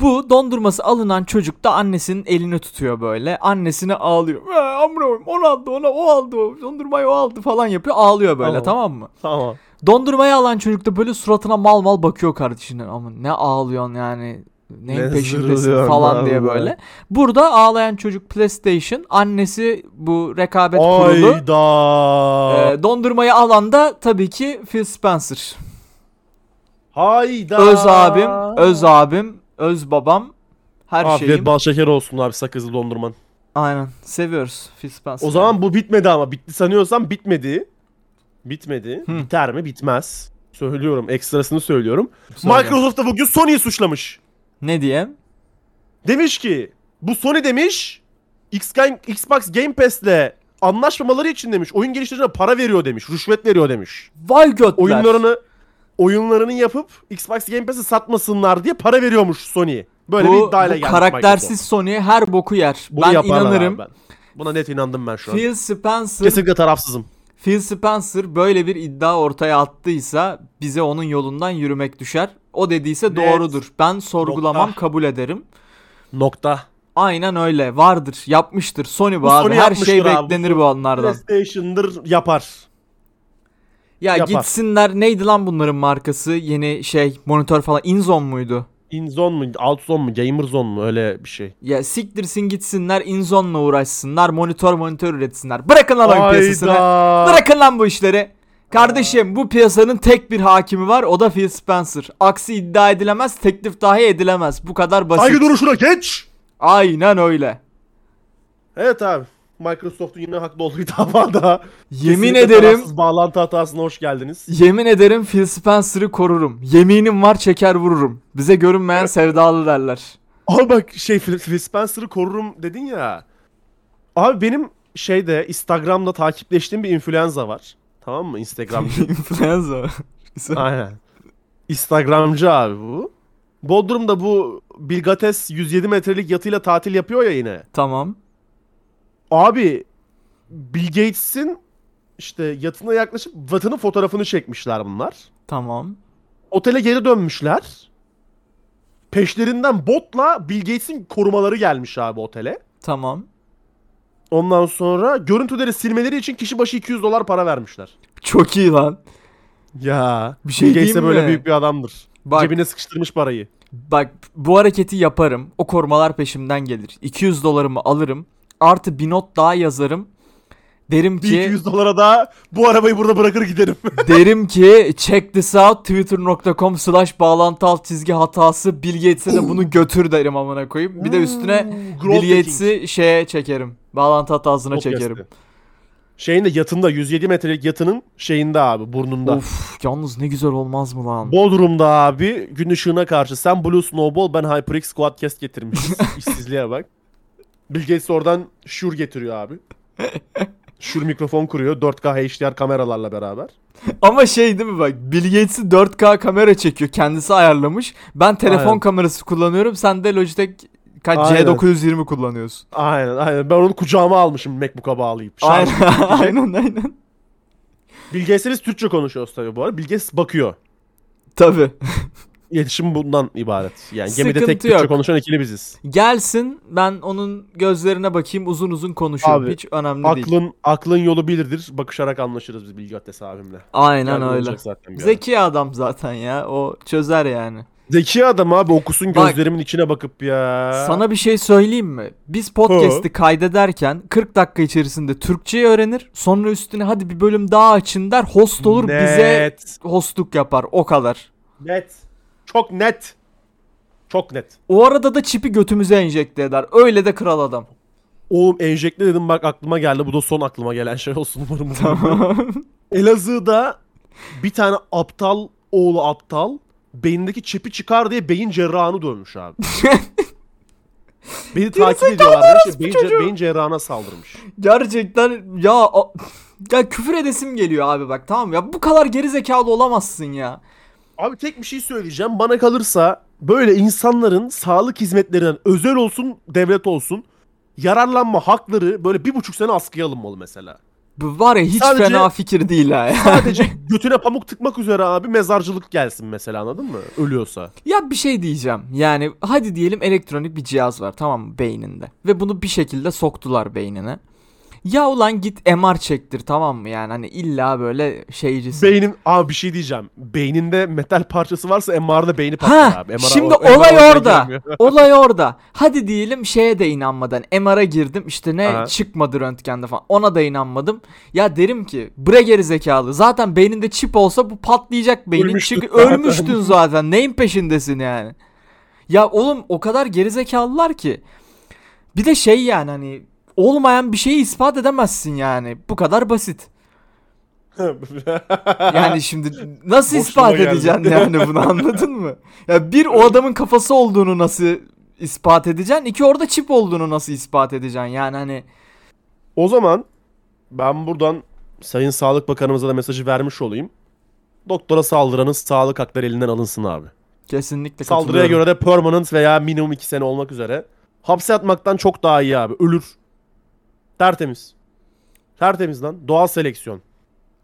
Bu dondurması alınan çocuk da annesinin elini tutuyor böyle. Annesine ağlıyor. "Ee, Amına koyayım, onu aldı ona o aldı o dondurmayı o aldı falan yapıyor. Ağlıyor böyle Tamam. tamam mı? Tamam. Dondurmayı alan çocuk da böyle suratına mal mal bakıyor kardeşinin. Ama ne ağlıyorsun yani neyin Ne peşindesin falan diye böyle. Burada ağlayan çocuk PlayStation. Annesi bu rekabet kurulu. Hayda. Ee, dondurmayı alan da tabii ki Phil Spencer. Hayda. Öz abim, öz abim, öz babam. Her Afiyet şeyim. bal şeker olsun abi sakızlı dondurman. Aynen. Seviyoruz Phil Spencer. O zaman bu bitmedi ama. Bitti sanıyorsam bitmedi. Bitmedi. Hı. Biter mi? Bitmez. Söylüyorum. Ekstrasını söylüyorum. Söyle. Microsoft da bugün Sony'yi suçlamış. Ne diye? Demiş ki bu Sony demiş X Xbox Game Pass'le anlaşmamaları için demiş oyun geliştiricilerine para veriyor demiş. Rüşvet veriyor demiş. Vay götler. Oyunlarını oyunlarını yapıp Xbox Game Pass'i satmasınlar diye para veriyormuş Sony. Böyle bir bu, iddiayla bu gelmiş karaktersiz Microsoft. Sony her boku yer. Bunu ben inanırım. ben. Buna net inandım ben şu an. Phil Spencer Kesinlikle tarafsızım. Phil Spencer böyle bir iddia ortaya attıysa bize onun yolundan yürümek düşer. O dediyse Net. doğrudur. Ben sorgulamam, Nokta. kabul ederim. Nokta. Aynen öyle. Vardır, yapmıştır. Sony bu, Bu abi. Sony Her şey abi. Bu beklenir Sony- bu onlardan. PlayStation'dır yapar. Ya yapar. gitsinler. Neydi lan bunların markası? Yeni şey monitör falan. Inzon muydu? InZone mu, OutZone mu, GamerZone mu öyle bir şey. Ya siktirsin gitsinler Inzon'la uğraşsınlar. Monitör monitör üretsinler. Bırakın lan oyun piyasasını. Bırakın lan bu işleri. Kardeşim bu piyasanın tek bir hakimi var o da Phil Spencer. Aksi iddia edilemez, teklif dahi edilemez. Bu kadar basit. Saygı duruşuna geç. Aynen öyle. Evet abi. Microsoft'un yine haklı olduğu davada. Yemin Kesinlikle ederim, bağlantı hatasına hoş geldiniz. yemin ederim Phil Spencer'ı korurum. Yeminim var çeker vururum. Bize görünmeyen sevdalı derler. Abi bak şey Phil Phil Spencer'ı korurum dedin ya. Abi benim şeyde Instagram'da takipleştiğim bir influenza var. Tamam mı? Instagramcı. Influenza. Aynen. Instagramcı abi bu. Bodrum'da bu Bilgates 107 metrelik yatıyla tatil yapıyor ya yine. tamam. Abi Bill Gates'in işte yatına yaklaşıp vatının fotoğrafını çekmişler bunlar. Tamam. Otele geri dönmüşler. Peşlerinden botla Bill Gates'in korumaları gelmiş abi otele. Tamam. Ondan sonra görüntüleri silmeleri için kişi başı 200 dolar para vermişler. Çok iyi lan. Ya. Bir şey Bill Gates böyle büyük bir adamdır. Bak Cebine sıkıştırmış parayı. bak bu hareketi yaparım. O korumalar peşimden gelir. 200 dolarımı alırım. Artı bir not daha yazarım. Derim ki 200 dolara da bu arabayı burada bırakır giderim. derim ki check this out twitter.com slash bağlantı alt çizgi hatası Bill Gates'e de bunu götür derim amına koyayım. Bir de üstüne Bill Gates'i şeye çekerim. Bağlantı hatasına Podcast'te. çekerim. Şeyin de yatında 107 metrelik yatının şeyinde abi burnunda. Of yalnız ne güzel olmaz mı lan? Bodrum'da abi gün ışığına karşı sen Blue Snowball ben HyperX Quadcast getirmişiz. İşsizliğe bak. Bill Gates oradan Shure getiriyor abi. Shure mikrofon kuruyor 4K HDR kameralarla beraber. Ama şey değil mi bak Bill Gates'i 4K kamera çekiyor kendisi ayarlamış. Ben telefon Aynen. kamerası kullanıyorum sen de Logitech kaç Aynen. C920 kullanıyorsun. Aynen aynen ben onu kucağıma almışım Macbook'a bağlayıp. Şarj Aynen aynen aynen. Bill Gates'le biz Türkçe konuşuyoruz tabii bu arada. Bill Gates bakıyor. Tabi. İletişim bundan ibaret. Yani gemide Sıkıntı tek Türkçe yok. konuşan ikili biziz. Gelsin ben onun gözlerine bakayım uzun uzun konuşurum. Abi, Hiç önemli değil. Aklın aklın yolu bilirdir. Bakışarak anlaşırız biz Bilge Atlas abimle. Aynen Yani öyle. Zeki adam zaten ya. O çözer yani. Zeki adam abi okusun Bak- gözlerimin içine bakıp ya. Sana bir şey söyleyeyim mi? Biz podcast'i kaydederken 40 dakika içerisinde Türkçeyi öğrenir. Sonra üstüne hadi bir bölüm daha açın der. Host olur bize net, hostluk yapar. O kadar. Net. Çok net. Çok net. O arada da çipi götümüze enjekte eder. Öyle de kral adam. Oğlum enjekle dedim bak aklıma geldi. Bu da son aklıma gelen şey olsun umarım. Elazığ'da bir tane aptal oğlu aptal beyindeki çipi çıkar diye beyin cerrahını dövmüş abi. Beni takip ediyorlar. Şey, beyin, ce- beyin cerrahına saldırmış. Gerçekten ya a- ya küfür edesim geliyor abi bak tamam ya bu kadar geri zekalı olamazsın ya. Abi tek bir şey söyleyeceğim. Bana kalırsa böyle insanların sağlık hizmetlerinden özel olsun devlet olsun yararlanma hakları böyle bir buçuk sene askıya alınmalı mesela. Bu var ya hiç Sadece- fena fikir değil ha. Sadece götüne pamuk tıkmak üzere abi mezarcılık gelsin mesela anladın mı? Ölüyorsa. Ya bir şey diyeceğim. Yani hadi diyelim elektronik bir cihaz var tamam mı beyninde. Ve bunu bir şekilde soktular beynine. Ya ulan git MR çektir tamam mı yani hani illa böyle şeycisin. Beynin abi bir şey diyeceğim. Beyninde metal parçası varsa MR'da beyni patlar Ha, abi. MR şimdi o- MR olay oradan orada. olay orada. Hadi diyelim şeye de inanmadan MR'a girdim işte ne Aha. çıkmadı röntgende falan. Ona da inanmadım. Ya derim ki bre geri zekalı. Zaten beyninde çip olsa bu patlayacak beynin. Ölmüştün Çünkü zaten. ölmüştün zaten. Neyin peşindesin yani? Ya oğlum o kadar geri zekalılar ki. Bir de şey yani hani olmayan bir şeyi ispat edemezsin yani. Bu kadar basit. Yani şimdi nasıl Boşluğuma ispat geldi. edeceksin yani bunu anladın mı? Ya bir o adamın kafası olduğunu nasıl ispat edeceksin? İki orada çip olduğunu nasıl ispat edeceksin? Yani hani o zaman ben buradan Sayın Sağlık Bakanımıza da mesajı vermiş olayım. Doktora saldıranın sağlık hakları elinden alınsın abi. kesinlikle Saldırıya göre de permanent veya minimum 2 sene olmak üzere hapse atmaktan çok daha iyi abi. Ölür. Tertemiz. Tertemiz lan. Doğal seleksiyon.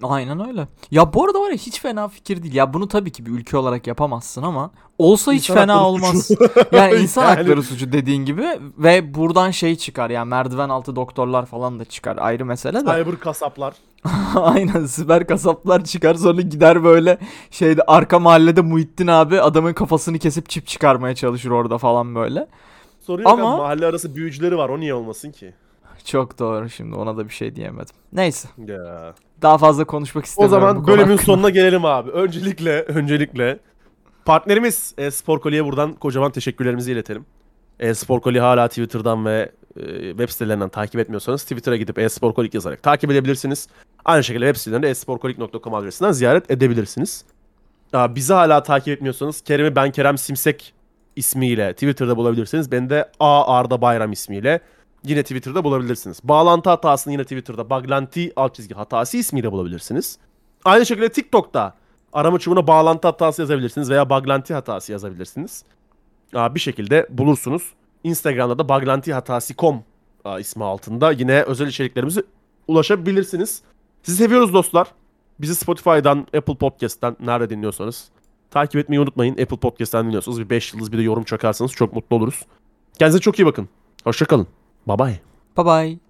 Aynen öyle. Ya bu arada var ya hiç fena fikir değil. Ya bunu tabii ki bir ülke olarak yapamazsın ama olsa hiç İnsan fena olmaz. suçu. yani insan Yani- hakları suçu dediğin gibi ve buradan şey çıkar ya merdiven altı doktorlar falan da çıkar ayrı mesele de. Cyber kasaplar. Aynen siber kasaplar çıkar sonra gider böyle şeyde arka mahallede Muhittin abi adamın kafasını kesip çip çıkarmaya çalışır orada falan böyle. Soruyor. Ama- mahalle arası büyücüleri var. O niye olmasın ki? Çok doğru şimdi ona da bir şey diyemedim. Neyse Ya. daha fazla konuşmak O istemiyorum. bu zaman bölümün hakkında. sonuna gelelim abi. Öncelikle öncelikle partnerimiz e, Spor Koli'ye buradan kocaman teşekkürlerimizi iletelim. E, Spor Koli hala Twitter'dan ve e, web sitelerinden takip etmiyorsanız Twitter'a gidip esporkolik yazarak takip edebilirsiniz. Aynı şekilde web sitelerinde esporkolik.com adresinden ziyaret edebilirsiniz. Aa, bizi hala takip etmiyorsanız Kerem'i ben Kerem Simsek ismiyle Twitter'da bulabilirsiniz. Beni de A Arda Bayram ismiyle yine Twitter'da bulabilirsiniz. Bağlantı hatasını yine Twitter'da Baglanti alt çizgi hatası ismiyle bulabilirsiniz. Aynı şekilde TikTok'ta arama çubuğuna bağlantı hatası yazabilirsiniz veya Baglanti hatası yazabilirsiniz. Aa, bir şekilde bulursunuz. Instagram'da da baglantihatasi.com ismi altında yine özel içeriklerimize ulaşabilirsiniz. Sizi seviyoruz dostlar. Bizi Spotify'dan, Apple Podcast'ten nerede dinliyorsanız takip etmeyi unutmayın. Apple Podcast'ten dinliyorsanız bir 5 yıldız bir de yorum çakarsanız çok mutlu oluruz. Kendinize çok iyi bakın. Hoşçakalın. 拜拜拜拜